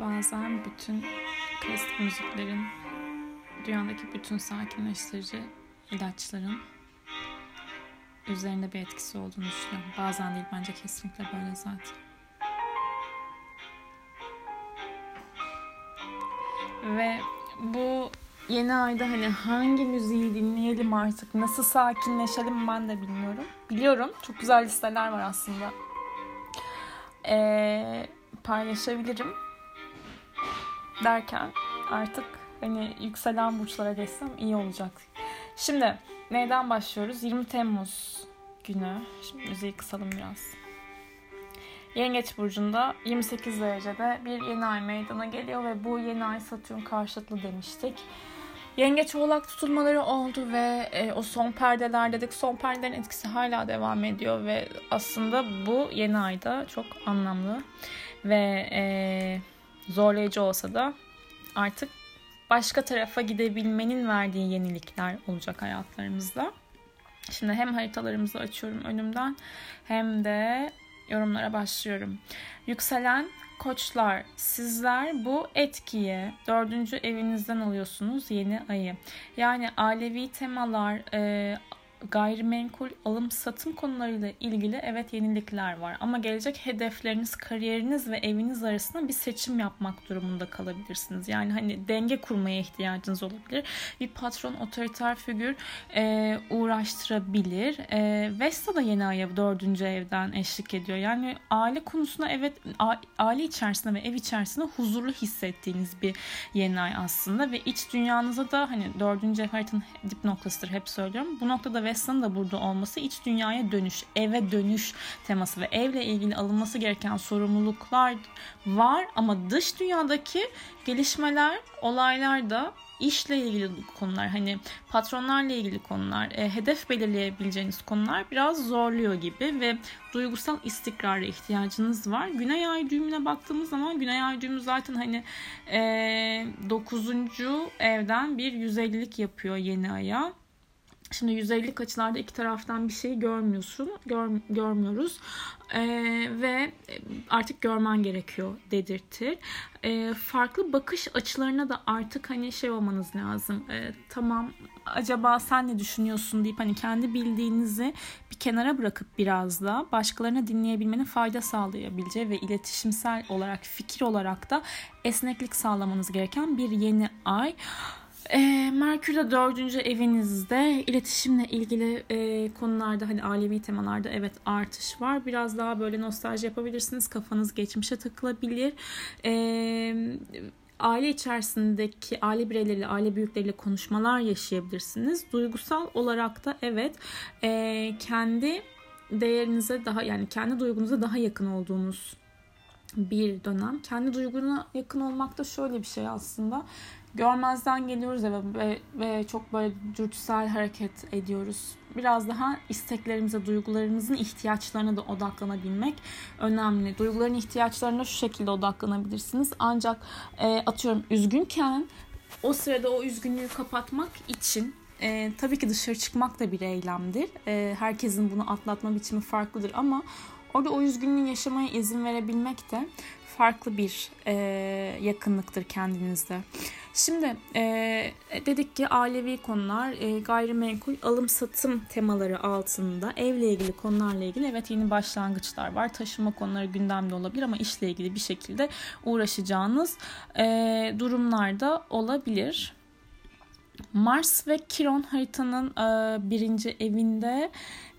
bazen bütün klasik müziklerin dünyadaki bütün sakinleştirici ilaçların üzerinde bir etkisi olduğunu düşünüyorum. Bazen değil bence kesinlikle böyle zaten. Ve bu yeni ayda hani hangi müziği dinleyelim artık, nasıl sakinleşelim ben de bilmiyorum. Biliyorum çok güzel listeler var aslında. Ee, paylaşabilirim derken artık hani yükselen burçlara geçsem iyi olacak. Şimdi neyden başlıyoruz? 20 Temmuz günü. Şimdi müziği kısalım biraz. Yengeç burcunda 28 derecede bir yeni ay meydana geliyor ve bu yeni ay Satürn karşıtlı demiştik. Yengeç oğlak tutulmaları oldu ve e, o son perdeler dedik. Son perdelerin etkisi hala devam ediyor ve aslında bu yeni ayda çok anlamlı ve e, zorlayıcı olsa da artık başka tarafa gidebilmenin verdiği yenilikler olacak hayatlarımızda. Şimdi hem haritalarımızı açıyorum önümden hem de yorumlara başlıyorum. Yükselen koçlar sizler bu etkiye dördüncü evinizden alıyorsunuz yeni ayı. Yani alevi temalar, e, gayrimenkul alım satım konularıyla ilgili evet yenilikler var. Ama gelecek hedefleriniz, kariyeriniz ve eviniz arasında bir seçim yapmak durumunda kalabilirsiniz. Yani hani denge kurmaya ihtiyacınız olabilir. Bir patron, otoriter figür e, uğraştırabilir. E, Vesta da yeni aya dördüncü evden eşlik ediyor. Yani aile konusunda evet aile içerisinde ve ev içerisinde huzurlu hissettiğiniz bir yeni ay aslında ve iç dünyanıza da hani dördüncü ev haritanın dip noktasıdır hep söylüyorum. Bu noktada Vesta'nın da burada olması iç dünyaya dönüş, eve dönüş teması ve evle ilgili alınması gereken sorumluluklar var ama dış dünyadaki gelişmeler, olaylar da işle ilgili konular hani patronlarla ilgili konular e, hedef belirleyebileceğiniz konular biraz zorluyor gibi ve duygusal istikrara ihtiyacınız var. Güney ay düğümüne baktığımız zaman Güney ay düğümü zaten hani e, 9. evden bir 150'lik yapıyor yeni aya. Şimdi 150 açılarda iki taraftan bir şey görmüyorsun, gör, görmüyoruz ee, ve artık görmen gerekiyor dedirtir. Ee, farklı bakış açılarına da artık hani şey olmanız lazım. Ee, tamam acaba sen ne düşünüyorsun deyip hani kendi bildiğinizi bir kenara bırakıp biraz da başkalarına dinleyebilmenin fayda sağlayabileceği ve iletişimsel olarak fikir olarak da esneklik sağlamanız gereken bir yeni ay. E, Merkür de dördüncü evinizde iletişimle ilgili e, konularda hani alevi temalarda evet artış var. Biraz daha böyle nostalji yapabilirsiniz. Kafanız geçmişe takılabilir. E, aile içerisindeki aile bireyleriyle, aile büyükleriyle konuşmalar yaşayabilirsiniz. Duygusal olarak da evet e, kendi değerinize daha yani kendi duygunuza daha yakın olduğunuz bir dönem. Kendi duyguna yakın olmak da şöyle bir şey aslında görmezden geliyoruz ve, ve, ve çok böyle dürtüsel hareket ediyoruz. Biraz daha isteklerimize, duygularımızın ihtiyaçlarına da odaklanabilmek önemli. Duyguların ihtiyaçlarına şu şekilde odaklanabilirsiniz. Ancak e, atıyorum üzgünken o sırada o üzgünlüğü kapatmak için e, tabii ki dışarı çıkmak da bir eylemdir. E, herkesin bunu atlatma biçimi farklıdır ama orada o üzgünlüğü yaşamaya izin verebilmek de farklı bir e, yakınlıktır kendinizde. Şimdi e, dedik ki ailevi konular, e, gayrimenkul alım satım temaları altında evle ilgili konularla ilgili evet yeni başlangıçlar var. Taşıma konuları gündemde olabilir ama işle ilgili bir şekilde uğraşacağınız e, durumlar da olabilir. Mars ve Kiron haritanın e, birinci evinde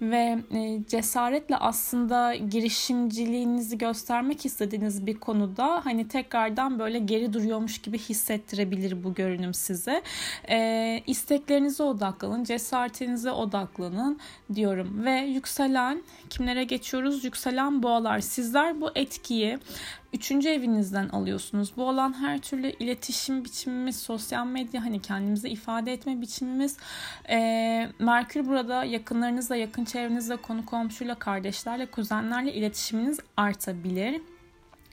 ve e, cesaretle aslında girişimciliğinizi göstermek istediğiniz bir konuda hani tekrardan böyle geri duruyormuş gibi hissettirebilir bu görünüm size. E, isteklerinize odaklanın, cesaretinize odaklanın diyorum ve yükselen kimlere geçiyoruz? Yükselen boğalar. Sizler bu etkiyi Üçüncü evinizden alıyorsunuz. Bu olan her türlü iletişim biçimimiz, sosyal medya, hani kendimizi ifade etme biçimimiz. E, Merkür burada yakınlarınızla, yakın çevrenizle, konu komşuyla, kardeşlerle, kuzenlerle iletişiminiz artabilir.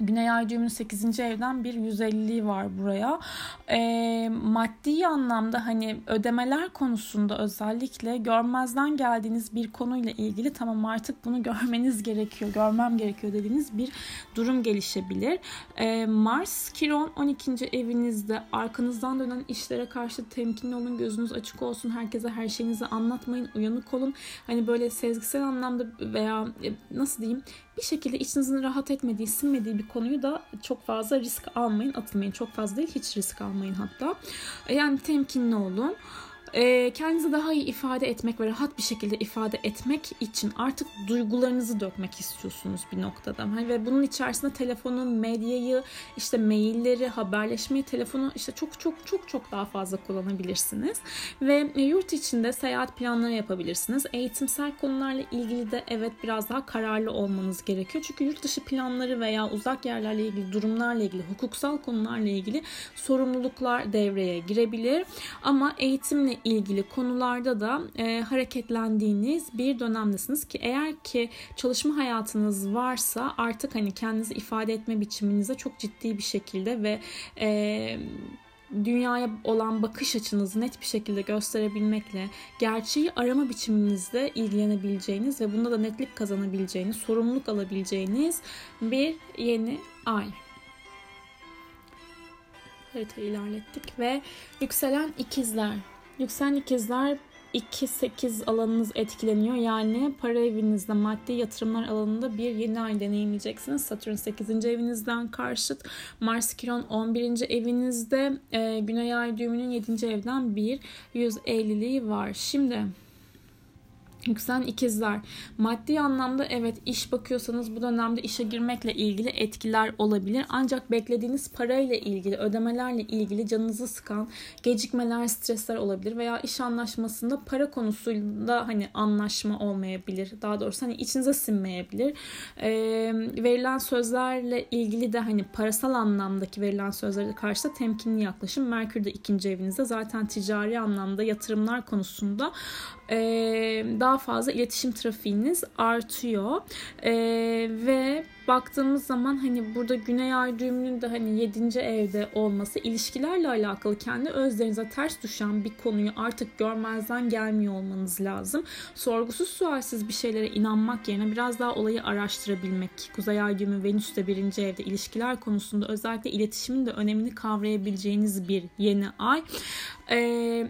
Güney ay düğümünün 8. evden bir 150'liği var buraya. E, maddi anlamda hani ödemeler konusunda özellikle görmezden geldiğiniz bir konuyla ilgili tamam artık bunu görmeniz gerekiyor, görmem gerekiyor dediğiniz bir durum gelişebilir. E, Mars, Kiron 12. evinizde arkanızdan dönen işlere karşı temkinli olun, gözünüz açık olsun, herkese her şeyinizi anlatmayın, uyanık olun. Hani böyle sezgisel anlamda veya e, nasıl diyeyim bir şekilde içinizin rahat etmediği, sinmediği bir konuyu da çok fazla risk almayın, atılmayın. Çok fazla değil, hiç risk almayın hatta. Yani temkinli olun e, kendinizi daha iyi ifade etmek ve rahat bir şekilde ifade etmek için artık duygularınızı dökmek istiyorsunuz bir noktada. Hani ve bunun içerisinde telefonun, medyayı, işte mailleri, haberleşmeyi, telefonu işte çok çok çok çok daha fazla kullanabilirsiniz. Ve yurt içinde seyahat planları yapabilirsiniz. Eğitimsel konularla ilgili de evet biraz daha kararlı olmanız gerekiyor. Çünkü yurt dışı planları veya uzak yerlerle ilgili durumlarla ilgili, hukuksal konularla ilgili sorumluluklar devreye girebilir. Ama eğitimle ilgili konularda da e, hareketlendiğiniz bir dönemdesiniz ki eğer ki çalışma hayatınız varsa artık hani kendinizi ifade etme biçiminize çok ciddi bir şekilde ve e, dünyaya olan bakış açınızı net bir şekilde gösterebilmekle, gerçeği arama biçiminizle ilgilenebileceğiniz ve bunda da netlik kazanabileceğiniz, sorumluluk alabileceğiniz bir yeni ay. Haritayı ilerlettik ve yükselen ikizler Yükselen ikizler 2-8 alanınız etkileniyor. Yani para evinizde, maddi yatırımlar alanında bir yeni ay deneyimleyeceksiniz. Satürn 8. evinizden karşıt. Mars Kiron 11. evinizde. E, Güney ay düğümünün 7. evden bir 150'liği var. Şimdi Yükselen ikizler. Maddi anlamda evet iş bakıyorsanız bu dönemde işe girmekle ilgili etkiler olabilir. Ancak beklediğiniz parayla ilgili, ödemelerle ilgili canınızı sıkan gecikmeler, stresler olabilir. Veya iş anlaşmasında para konusunda hani anlaşma olmayabilir. Daha doğrusu hani içinize sinmeyebilir. Ee, verilen sözlerle ilgili de hani parasal anlamdaki verilen sözlere karşı da temkinli yaklaşım. Merkür de ikinci evinizde zaten ticari anlamda yatırımlar konusunda e, daha fazla iletişim trafiğiniz artıyor. E, ve baktığımız zaman hani burada Güney Ay düğümünün de hani 7. evde olması ilişkilerle alakalı kendi özlerinize ters düşen bir konuyu artık görmezden gelmiyor olmanız lazım. Sorgusuz sualsiz bir şeylere inanmak yerine biraz daha olayı araştırabilmek. Kuzey Ay düğümü Venüs de 1. evde ilişkiler konusunda özellikle iletişimin de önemini kavrayabileceğiniz bir yeni ay. E,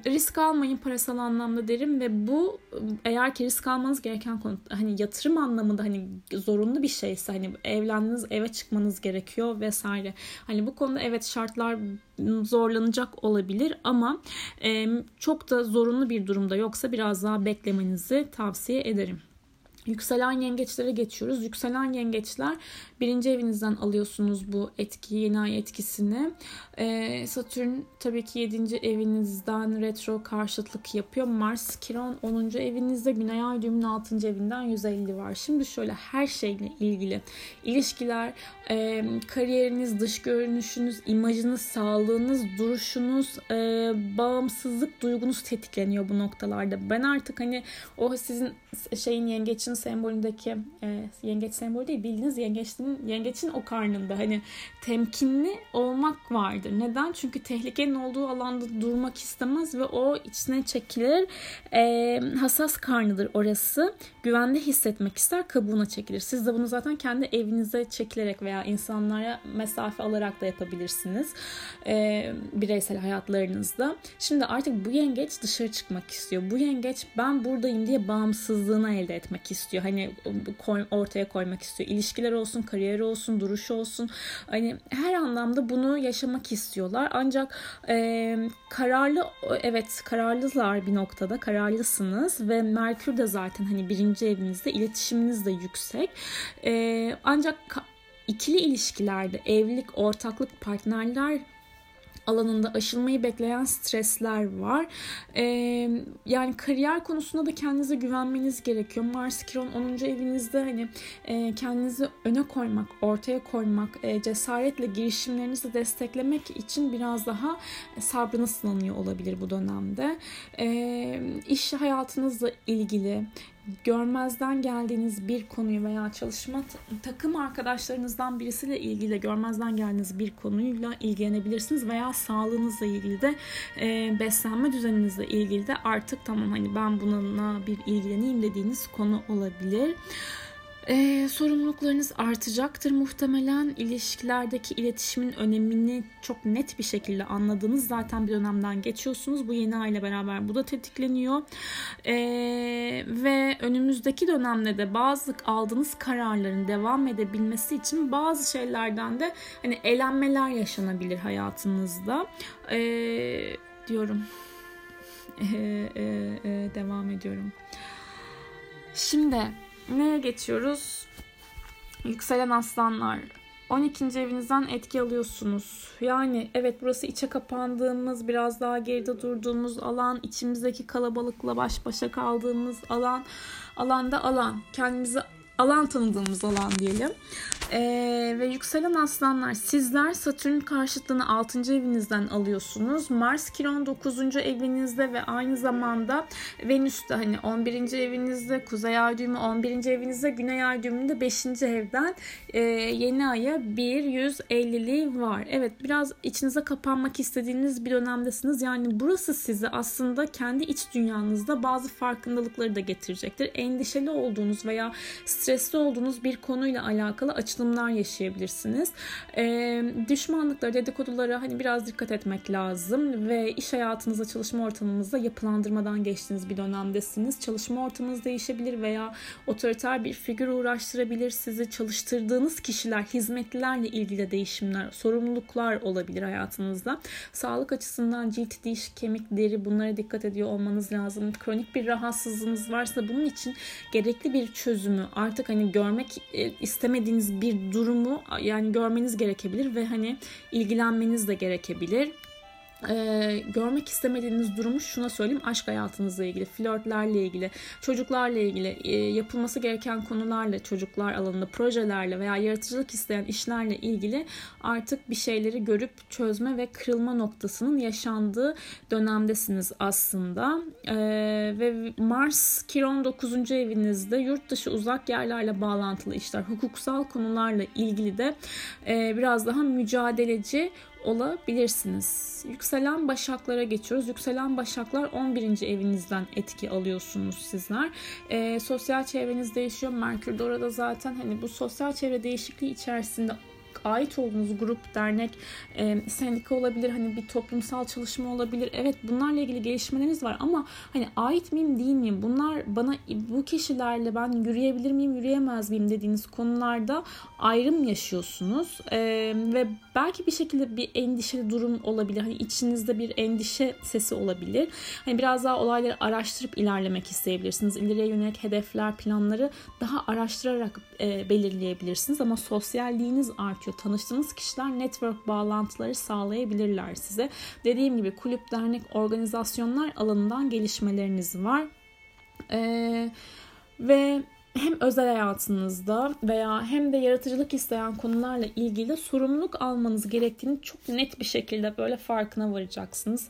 risk almayın parasal anlamda derim ve bu eğer ki risk almanız gereken konu hani yatırım anlamında hani zorunlu bir şeyse hani evlendiniz eve çıkmanız gerekiyor vesaire. Hani bu konuda evet şartlar zorlanacak olabilir ama e, çok da zorunlu bir durumda yoksa biraz daha beklemenizi tavsiye ederim. Yükselen yengeçlere geçiyoruz. Yükselen yengeçler birinci evinizden alıyorsunuz bu etki, yeni ay etkisini. Ee, Satürn tabii ki yedinci evinizden retro karşıtlık yapıyor. Mars, Kiron 10. evinizde, Güney Ay düğümün 6. evinden 150 var. Şimdi şöyle her şeyle ilgili ilişkiler, e, kariyeriniz, dış görünüşünüz, imajınız, sağlığınız, duruşunuz, e, bağımsızlık duygunuz tetikleniyor bu noktalarda. Ben artık hani o sizin şeyin yengeçin sembolündeki e, yengeç sembolü değil bildiğiniz yengeçin, yengeçin o karnında hani temkinli olmak vardır. Neden? Çünkü tehlikenin olduğu alanda durmak istemez ve o içine çekilir. E, hassas karnıdır orası. Güvende hissetmek ister, kabuğuna çekilir. Siz de bunu zaten kendi evinize çekilerek veya insanlara mesafe alarak da yapabilirsiniz. E, bireysel hayatlarınızda. Şimdi artık bu yengeç dışarı çıkmak istiyor. Bu yengeç ben buradayım diye bağımsızlığını elde etmek istiyor istiyor. Hani koy, ortaya koymak istiyor. İlişkiler olsun, kariyer olsun, duruş olsun. Hani her anlamda bunu yaşamak istiyorlar. Ancak e, kararlı evet kararlılar bir noktada. Kararlısınız ve Merkür de zaten hani birinci evinizde iletişiminiz de yüksek. E, ancak ikili ilişkilerde evlilik, ortaklık, partnerler alanında aşılmayı bekleyen stresler var. Ee, yani kariyer konusunda da kendinize güvenmeniz gerekiyor. Mars Kiron 10. evinizde hani e, kendinizi öne koymak, ortaya koymak, e, cesaretle girişimlerinizi desteklemek için biraz daha sabrınız sınanıyor olabilir bu dönemde. E, iş hayatınızla ilgili görmezden geldiğiniz bir konuyu veya çalışma takım arkadaşlarınızdan birisiyle ilgili görmezden geldiğiniz bir konuyla ilgilenebilirsiniz veya sağlığınızla ilgili de e, beslenme düzeninizle ilgili de artık tamam hani ben bununla bir ilgileneyim dediğiniz konu olabilir. Ee, sorumluluklarınız artacaktır muhtemelen. İlişkilerdeki iletişimin önemini çok net bir şekilde anladığınız zaten bir dönemden geçiyorsunuz. Bu yeni aile beraber bu da tetikleniyor. Ee, ve önümüzdeki dönemde de bazı aldığınız kararların devam edebilmesi için bazı şeylerden de hani elenmeler yaşanabilir hayatınızda. Ee, diyorum. Ee, e, e, devam ediyorum. Şimdi Neye geçiyoruz? Yükselen aslanlar. 12. evinizden etki alıyorsunuz. Yani evet burası içe kapandığımız, biraz daha geride durduğumuz alan, içimizdeki kalabalıkla baş başa kaldığımız alan, alanda alan. Kendimizi alan tanıdığımız alan diyelim. Ee, ve yükselen aslanlar sizler Satürn karşıtlığını 6. evinizden alıyorsunuz. Mars Kiron 9. evinizde ve aynı zamanda Venüs de hani 11. evinizde, Kuzey Ay düğümü 11. evinizde, Güney Ay düğümü de 5. evden e, yeni aya bir 150'liği var. Evet biraz içinize kapanmak istediğiniz bir dönemdesiniz. Yani burası sizi aslında kendi iç dünyanızda bazı farkındalıkları da getirecektir. Endişeli olduğunuz veya stresli olduğunuz bir konuyla alakalı açılımlar yaşayabilirsiniz. E, düşmanlıkları, dedikodulara hani biraz dikkat etmek lazım ve iş hayatınızda, çalışma ortamınızda yapılandırmadan geçtiğiniz bir dönemdesiniz. Çalışma ortamınız değişebilir veya otoriter bir figür uğraştırabilir sizi. Çalıştırdığınız kişiler, hizmetlilerle ilgili değişimler, sorumluluklar olabilir hayatınızda. Sağlık açısından cilt, diş, kemik, deri bunlara dikkat ediyor olmanız lazım. Kronik bir rahatsızlığınız varsa bunun için gerekli bir çözümü, artık hani görmek e, istemediğiniz bir durumu yani görmeniz gerekebilir ve hani ilgilenmeniz de gerekebilir ee, görmek istemediğiniz durumu şuna söyleyeyim aşk hayatınızla ilgili, flörtlerle ilgili, çocuklarla ilgili, e, yapılması gereken konularla, çocuklar alanında, projelerle veya yaratıcılık isteyen işlerle ilgili artık bir şeyleri görüp çözme ve kırılma noktasının yaşandığı dönemdesiniz aslında. Ee, ve Mars Kiron 9. evinizde yurt dışı uzak yerlerle bağlantılı işler, hukuksal konularla ilgili de e, biraz daha mücadeleci olabilirsiniz. Yükselen başaklara geçiyoruz. Yükselen başaklar 11. evinizden etki alıyorsunuz sizler. E, sosyal çevreniz değişiyor. Merkür de orada zaten hani bu sosyal çevre değişikliği içerisinde ait olduğunuz grup, dernek, e, sendika olabilir, hani bir toplumsal çalışma olabilir. Evet bunlarla ilgili gelişmeleriniz var ama hani ait miyim değil miyim? Bunlar bana bu kişilerle ben yürüyebilir miyim, yürüyemez miyim dediğiniz konularda ayrım yaşıyorsunuz. E, ve belki bir şekilde bir endişeli durum olabilir. Hani içinizde bir endişe sesi olabilir. Hani biraz daha olayları araştırıp ilerlemek isteyebilirsiniz. İleriye yönelik hedefler, planları daha araştırarak e, belirleyebilirsiniz ama sosyalliğiniz artıyor. Tanıştığınız kişiler network bağlantıları sağlayabilirler size. Dediğim gibi kulüp, dernek, organizasyonlar alanından gelişmeleriniz var. Ee, ve hem özel hayatınızda veya hem de yaratıcılık isteyen konularla ilgili sorumluluk almanız gerektiğini çok net bir şekilde böyle farkına varacaksınız.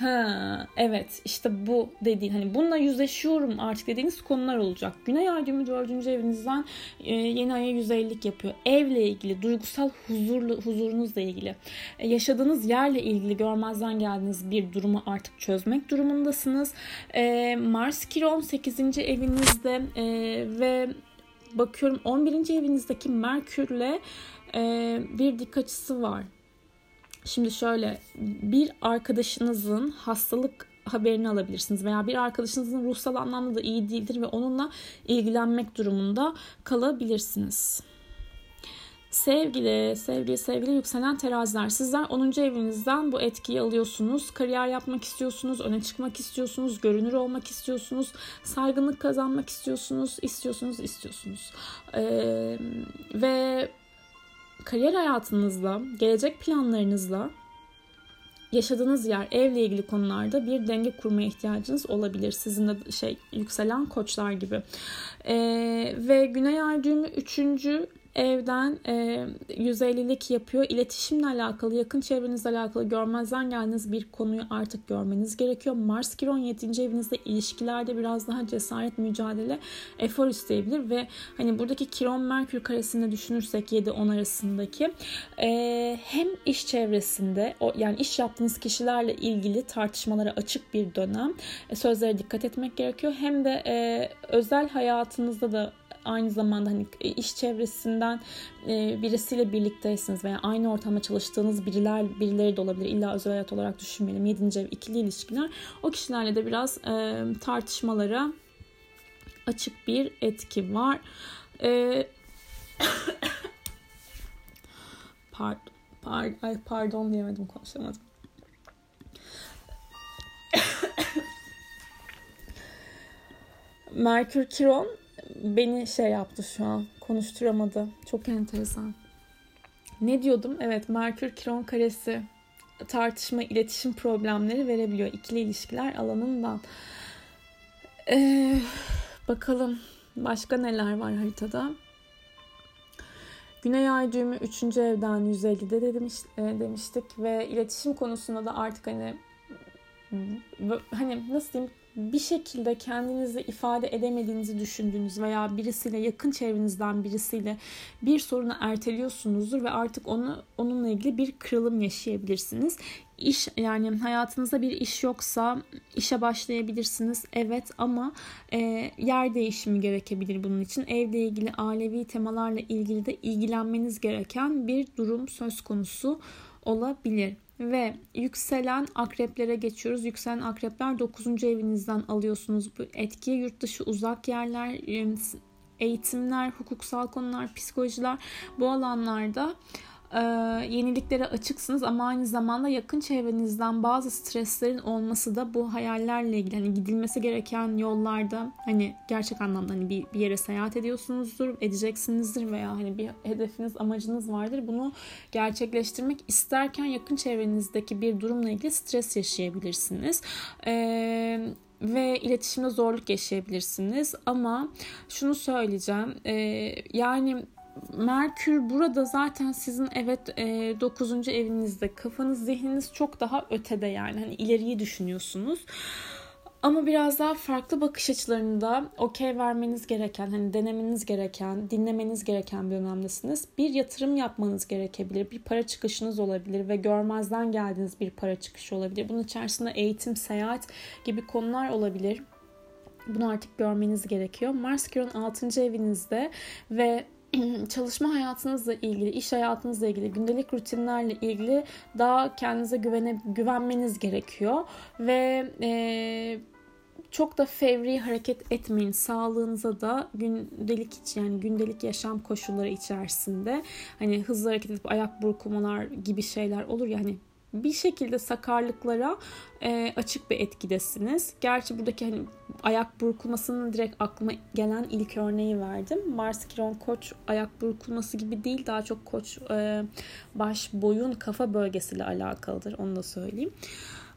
Ha, evet işte bu dediğin hani bununla yüzleşiyorum artık dediğiniz konular olacak. Güney ay düğümü 4. evinizden e, yeni aya yüzeylik yapıyor. Evle ilgili, duygusal huzurlu huzurunuzla ilgili, e, yaşadığınız yerle ilgili görmezden geldiğiniz bir durumu artık çözmek durumundasınız. E, Mars Kiron 8. evinizde e, ve bakıyorum 11. evinizdeki Merkürle bir dik açısı var. Şimdi şöyle bir arkadaşınızın hastalık haberini alabilirsiniz veya bir arkadaşınızın ruhsal anlamda da iyi değildir ve onunla ilgilenmek durumunda kalabilirsiniz. Sevgili, sevgili, sevgili yükselen teraziler. Sizler 10. evinizden bu etkiyi alıyorsunuz. Kariyer yapmak istiyorsunuz, öne çıkmak istiyorsunuz, görünür olmak istiyorsunuz, saygınlık kazanmak istiyorsunuz, istiyorsunuz, istiyorsunuz. Ee, ve kariyer hayatınızla, gelecek planlarınızla yaşadığınız yer, evle ilgili konularda bir denge kurmaya ihtiyacınız olabilir. Sizin de şey yükselen koçlar gibi. Ee, ve Güney Ay düğümü 3. evden e, 150'lik yapıyor. İletişimle alakalı, yakın çevrenizle alakalı görmezden geldiğiniz bir konuyu artık görmeniz gerekiyor. Mars Kiron 7. evinizde ilişkilerde biraz daha cesaret, mücadele, efor isteyebilir ve hani buradaki Kiron Merkür karesinde düşünürsek 7-10 arasındaki e, hem iş çevresinde o yani iş yaptığınız kişilerle ilgili tartışmalara açık bir dönem. E, sözlere dikkat etmek gerekiyor. Hem de e, özel hayatınızda da aynı zamanda hani e, iş çevresinden e, birisiyle birlikteysiniz veya aynı ortamda çalıştığınız biriler birileri de olabilir. İlla özel hayat olarak düşünmeyelim. Yedinci ev ikili ilişkiler. O kişilerle de biraz e, tartışmalara açık bir etki var. Pardon, pardon, ay pardon diyemedim konuşamadım. Merkür Kiron beni şey yaptı şu an. Konuşturamadı. Çok enteresan. Ne diyordum? Evet Merkür Kiron karesi tartışma, iletişim problemleri verebiliyor. İkili ilişkiler alanından. Ee, bakalım başka neler var haritada. Güney ay düğümü 3. evden 150'de de demiş, e, demiştik ve iletişim konusunda da artık hani hani nasıl diyeyim bir şekilde kendinizi ifade edemediğinizi düşündüğünüz veya birisiyle yakın çevrenizden birisiyle bir sorunu erteliyorsunuzdur ve artık onu onunla ilgili bir kırılım yaşayabilirsiniz. İş yani hayatınızda bir iş yoksa işe başlayabilirsiniz evet ama e, yer değişimi gerekebilir bunun için. Evle ilgili ailevi temalarla ilgili de ilgilenmeniz gereken bir durum söz konusu olabilir. Ve yükselen akreplere geçiyoruz. Yükselen akrepler 9. evinizden alıyorsunuz bu etkiyi. Yurt dışı uzak yerler, eğitimler, hukuksal konular, psikolojiler bu alanlarda e, yeniliklere açıksınız ama aynı zamanda yakın çevrenizden bazı streslerin olması da bu hayallerle ilgili hani gidilmesi gereken yollarda hani gerçek anlamda hani bir, bir yere seyahat ediyorsunuzdur, edeceksinizdir veya hani bir hedefiniz, amacınız vardır. Bunu gerçekleştirmek isterken yakın çevrenizdeki bir durumla ilgili stres yaşayabilirsiniz. Eee ve iletişimde zorluk yaşayabilirsiniz ama şunu söyleyeceğim e, yani Merkür burada zaten sizin evet e, 9. evinizde kafanız zihniniz çok daha ötede yani hani ileriyi düşünüyorsunuz. Ama biraz daha farklı bakış açılarında okey vermeniz gereken, hani denemeniz gereken, dinlemeniz gereken bir dönemdesiniz. Bir yatırım yapmanız gerekebilir, bir para çıkışınız olabilir ve görmezden geldiğiniz bir para çıkışı olabilir. Bunun içerisinde eğitim, seyahat gibi konular olabilir. Bunu artık görmeniz gerekiyor. Mars Kiron 6. evinizde ve çalışma hayatınızla ilgili, iş hayatınızla ilgili, gündelik rutinlerle ilgili daha kendinize güvene, güvenmeniz gerekiyor. Ve e, çok da fevri hareket etmeyin. Sağlığınıza da gündelik yani gündelik yaşam koşulları içerisinde hani hızlı hareket edip ayak burkulmalar gibi şeyler olur ya hani bir şekilde sakarlıklara e, açık bir etkidesiniz. Gerçi buradaki hani ayak burkulmasının direkt aklıma gelen ilk örneği verdim. Mars Kiron Koç ayak burkulması gibi değil daha çok koç e, baş, boyun, kafa bölgesiyle alakalıdır onu da söyleyeyim.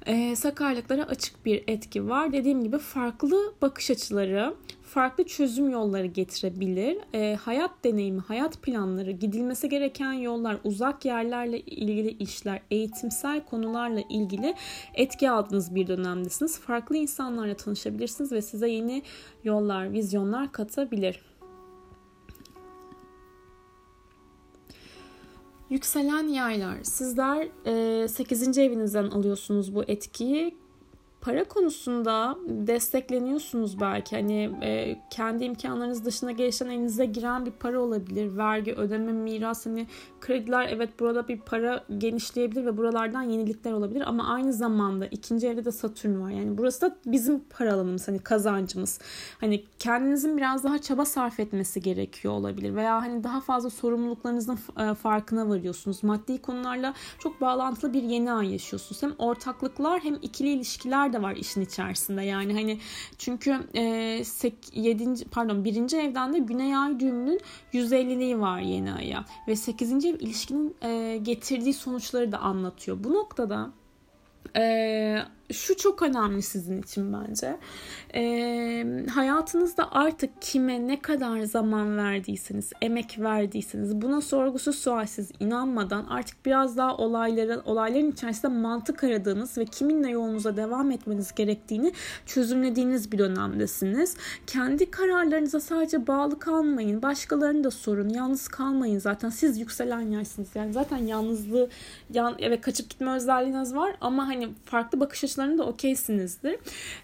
E, sakarlıklara açık bir etki var. Dediğim gibi farklı bakış açıları, farklı çözüm yolları getirebilir. E, hayat deneyimi, hayat planları, gidilmesi gereken yollar, uzak yerlerle ilgili işler, eğitimsel konularla ilgili etki aldığınız bir dönemdesiniz. Farklı insanlarla tanışabilirsiniz ve size yeni yollar, vizyonlar katabilir. Yükselen yaylar. Sizler 8. evinizden alıyorsunuz bu etkiyi para konusunda destekleniyorsunuz belki. Hani e, kendi imkanlarınız dışına gelişen elinize giren bir para olabilir. Vergi, ödeme, miras hani krediler evet burada bir para genişleyebilir ve buralardan yenilikler olabilir ama aynı zamanda ikinci evde de Satürn var. Yani burası da bizim para alanımız hani kazancımız. Hani kendinizin biraz daha çaba sarf etmesi gerekiyor olabilir veya hani daha fazla sorumluluklarınızın e, farkına varıyorsunuz. Maddi konularla çok bağlantılı bir yeni ay yaşıyorsunuz. Hem ortaklıklar hem ikili ilişkiler de var işin içerisinde. Yani hani çünkü e, 7. pardon 1. evden de Güney Ay düğümünün 150'liği var yeni aya ve 8. ev ilişkinin e, getirdiği sonuçları da anlatıyor. Bu noktada e, şu çok önemli sizin için bence. E, hayatınızda artık kime ne kadar zaman verdiyseniz, emek verdiyseniz buna sorgusuz sualsiz inanmadan artık biraz daha olayların olayların içerisinde mantık aradığınız ve kiminle yolunuza devam etmeniz gerektiğini çözümlediğiniz bir dönemdesiniz. Kendi kararlarınıza sadece bağlı kalmayın. Başkalarını da sorun. Yalnız kalmayın zaten. Siz yükselen yaşsınız. Yani zaten yalnızlığı yan, evet kaçıp gitme özelliğiniz var ama hani farklı bakış açılarında da okeysinizdir.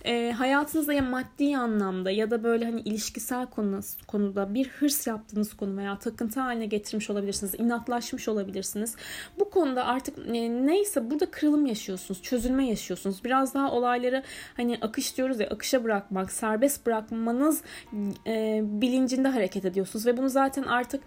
E, hayatınızda ya maddi anlamda ya da böyle hani ilişkisel konu, konuda bir hırs yaptığınız konu veya takıntı haline getirmiş olabilirsiniz. inatlaşmış olabilirsiniz. Bu konuda artık e, neyse burada kırılım yaşıyorsunuz. Çözülme yaşıyorsunuz. Biraz daha olayları hani akış diyoruz ya akışa bırakmak, serbest bırakmanız e, bilincinde hareket ediyorsunuz ve bunu zaten artık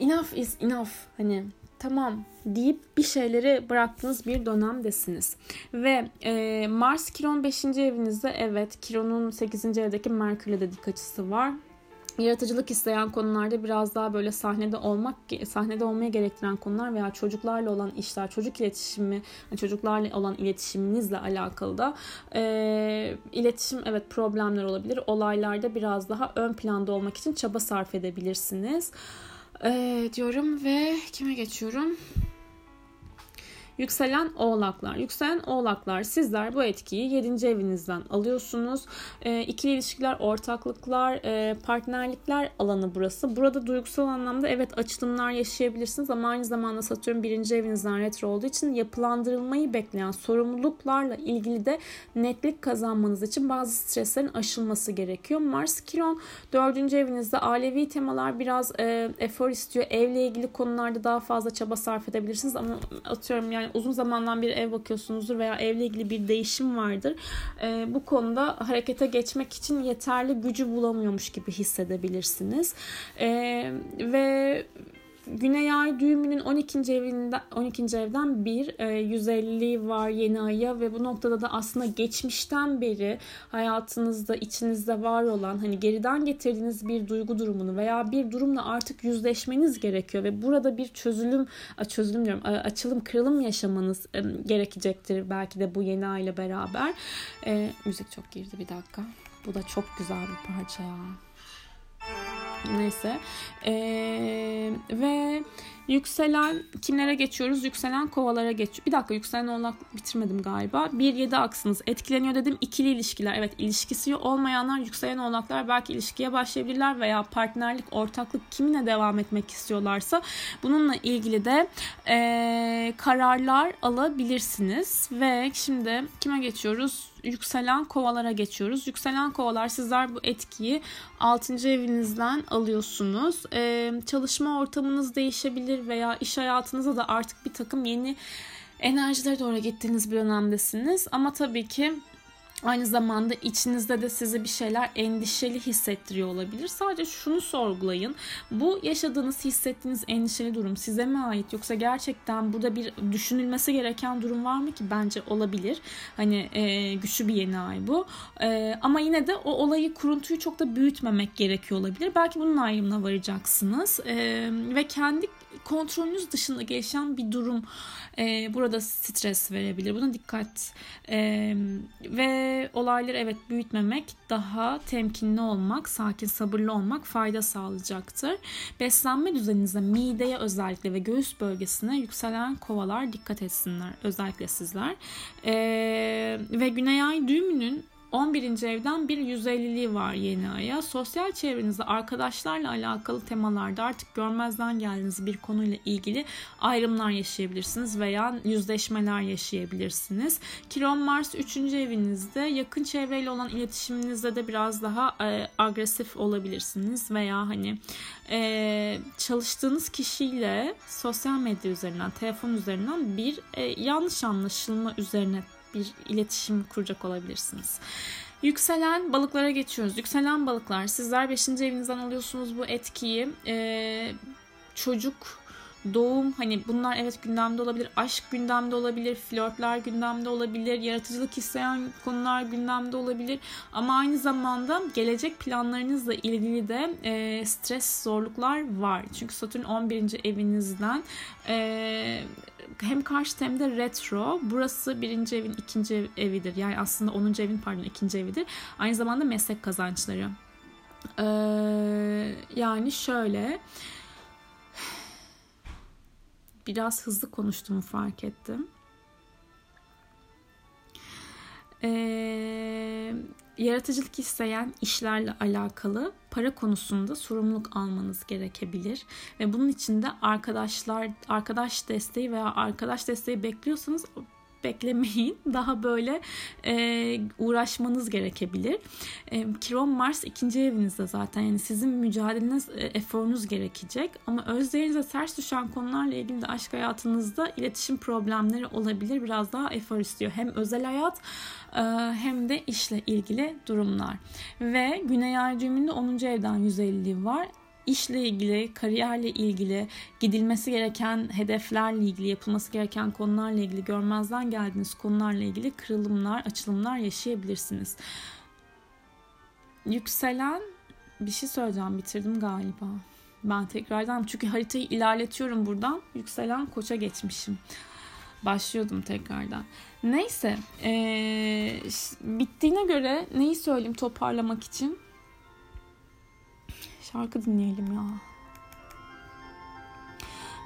enough is enough hani tamam deyip bir şeyleri bıraktığınız bir dönemdesiniz. Ve e, Mars Kiron 5. evinizde evet Kiron'un 8. evdeki Merkür'le de dik açısı var yaratıcılık isteyen konularda biraz daha böyle sahnede olmak sahnede olmaya gerektiren konular veya çocuklarla olan işler çocuk iletişimi çocuklarla olan iletişiminizle alakalı da e, iletişim evet problemler olabilir olaylarda biraz daha ön planda olmak için çaba sarf edebilirsiniz e, diyorum ve kime geçiyorum Yükselen oğlaklar. Yükselen oğlaklar sizler bu etkiyi 7. evinizden alıyorsunuz. E, ikili ilişkiler, ortaklıklar, e, partnerlikler alanı burası. Burada duygusal anlamda evet açılımlar yaşayabilirsiniz ama aynı zamanda Satürn 1. evinizden retro olduğu için yapılandırılmayı bekleyen sorumluluklarla ilgili de netlik kazanmanız için bazı streslerin aşılması gerekiyor. Mars Kiron 4. evinizde ailevi temalar biraz e, efor istiyor. Evle ilgili konularda daha fazla çaba sarf edebilirsiniz ama atıyorum yani yani uzun zamandan bir ev bakıyorsunuzdur veya evle ilgili bir değişim vardır. E, bu konuda harekete geçmek için yeterli gücü bulamıyormuş gibi hissedebilirsiniz. E, ve Güney Ay düğümünün 12. evinden 12. evden bir e, 150 var yeni aya ve bu noktada da aslında geçmişten beri hayatınızda içinizde var olan hani geriden getirdiğiniz bir duygu durumunu veya bir durumla artık yüzleşmeniz gerekiyor ve burada bir çözülüm çözülüm diyorum açılım kırılım yaşamanız e, gerekecektir belki de bu yeni ay ile beraber. E, müzik çok girdi bir dakika. Bu da çok güzel bir parça ya. Neyse. Ee, ve yükselen kimlere geçiyoruz? Yükselen kovalara geçiyor. Bir dakika yükselen oğlak bitirmedim galiba. 1-7 aksınız etkileniyor dedim. İkili ilişkiler. Evet ilişkisi olmayanlar yükselen oğlaklar belki ilişkiye başlayabilirler veya partnerlik, ortaklık kimine devam etmek istiyorlarsa bununla ilgili de e, kararlar alabilirsiniz. Ve şimdi kime geçiyoruz? yükselen kovalara geçiyoruz. Yükselen kovalar sizler bu etkiyi 6. evinizden alıyorsunuz. Ee, çalışma ortamınız değişebilir veya iş hayatınızda da artık bir takım yeni enerjilere doğru gittiğiniz bir dönemdesiniz. Ama tabii ki Aynı zamanda içinizde de sizi bir şeyler endişeli hissettiriyor olabilir. Sadece şunu sorgulayın. Bu yaşadığınız, hissettiğiniz endişeli durum size mi ait yoksa gerçekten burada bir düşünülmesi gereken durum var mı ki? Bence olabilir. Hani e, güçlü bir yeni ay bu. E, ama yine de o olayı, kuruntuyu çok da büyütmemek gerekiyor olabilir. Belki bunun ayrımına varacaksınız. E, ve kendi kontrolünüz dışında gelişen bir durum e, burada stres verebilir. Buna dikkat e, ve olayları evet büyütmemek, daha temkinli olmak, sakin, sabırlı olmak fayda sağlayacaktır. Beslenme düzeninize, mideye özellikle ve göğüs bölgesine yükselen kovalar dikkat etsinler. Özellikle sizler. E, ve Güney Ay düğümünün 11. evden bir 150'liği var yeni aya. Sosyal çevrenizde arkadaşlarla alakalı temalarda artık görmezden geldiğiniz bir konuyla ilgili ayrımlar yaşayabilirsiniz veya yüzleşmeler yaşayabilirsiniz. Kiron Mars 3. evinizde yakın çevreyle olan iletişiminizde de biraz daha e, agresif olabilirsiniz veya hani e, çalıştığınız kişiyle sosyal medya üzerinden, telefon üzerinden bir e, yanlış anlaşılma üzerine bir iletişim kuracak olabilirsiniz. Yükselen balıklara geçiyoruz. Yükselen balıklar sizler 5. evinizden alıyorsunuz bu etkiyi. Ee, çocuk doğum hani bunlar evet gündemde olabilir. Aşk gündemde olabilir. Flörtler gündemde olabilir. Yaratıcılık isteyen konular gündemde olabilir. Ama aynı zamanda gelecek planlarınızla ilgili de e, stres zorluklar var. Çünkü Satürn 11. evinizden e, hem karşı hem de retro. Burası birinci evin ikinci evidir. Yani aslında 10. evin pardon ikinci evidir. Aynı zamanda meslek kazançları. Ee, yani şöyle biraz hızlı konuştuğumu fark ettim. Ee, yaratıcılık isteyen işlerle alakalı para konusunda sorumluluk almanız gerekebilir ve bunun için de arkadaşlar arkadaş desteği veya arkadaş desteği bekliyorsanız beklemeyin. Daha böyle e, uğraşmanız gerekebilir. E, Kiron Mars ikinci evinizde zaten. Yani sizin mücadeleniz, e, eforunuz gerekecek. Ama özlerinize ters düşen konularla ilgili de aşk hayatınızda iletişim problemleri olabilir. Biraz daha efor istiyor. Hem özel hayat e, hem de işle ilgili durumlar. Ve Güney Ay düğümünde 10. evden 150 var işle ilgili, kariyerle ilgili, gidilmesi gereken hedeflerle ilgili, yapılması gereken konularla ilgili, görmezden geldiğiniz konularla ilgili kırılımlar, açılımlar yaşayabilirsiniz. Yükselen bir şey söyleyeceğim bitirdim galiba. Ben tekrardan çünkü haritayı ilerletiyorum buradan. Yükselen koça geçmişim. Başlıyordum tekrardan. Neyse ee, bittiğine göre neyi söyleyeyim toparlamak için? Şarkı dinleyelim ya.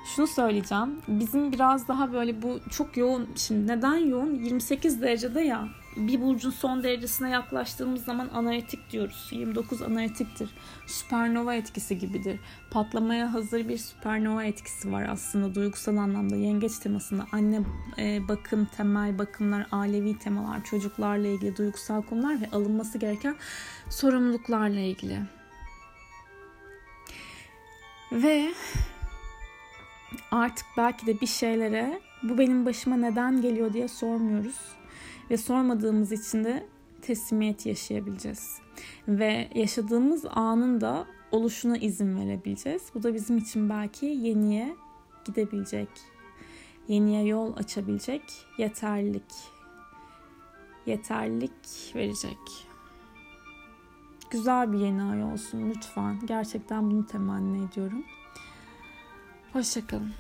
Şunu söyleyeceğim. Bizim biraz daha böyle bu çok yoğun. Şimdi neden yoğun? 28 derecede ya. Bir burcun son derecesine yaklaştığımız zaman analitik diyoruz. 29 analitiktir. Süpernova etkisi gibidir. Patlamaya hazır bir süpernova etkisi var aslında duygusal anlamda. Yengeç temasında anne e, bakım, temel bakımlar, ailevi temalar, çocuklarla ilgili duygusal konular ve alınması gereken sorumluluklarla ilgili. Ve artık belki de bir şeylere bu benim başıma neden geliyor diye sormuyoruz. Ve sormadığımız için de teslimiyet yaşayabileceğiz. Ve yaşadığımız anın da oluşuna izin verebileceğiz. Bu da bizim için belki yeniye gidebilecek, yeniye yol açabilecek yeterlilik, yeterlilik verecek güzel bir yeni ay olsun lütfen. Gerçekten bunu temenni ediyorum. Hoşçakalın.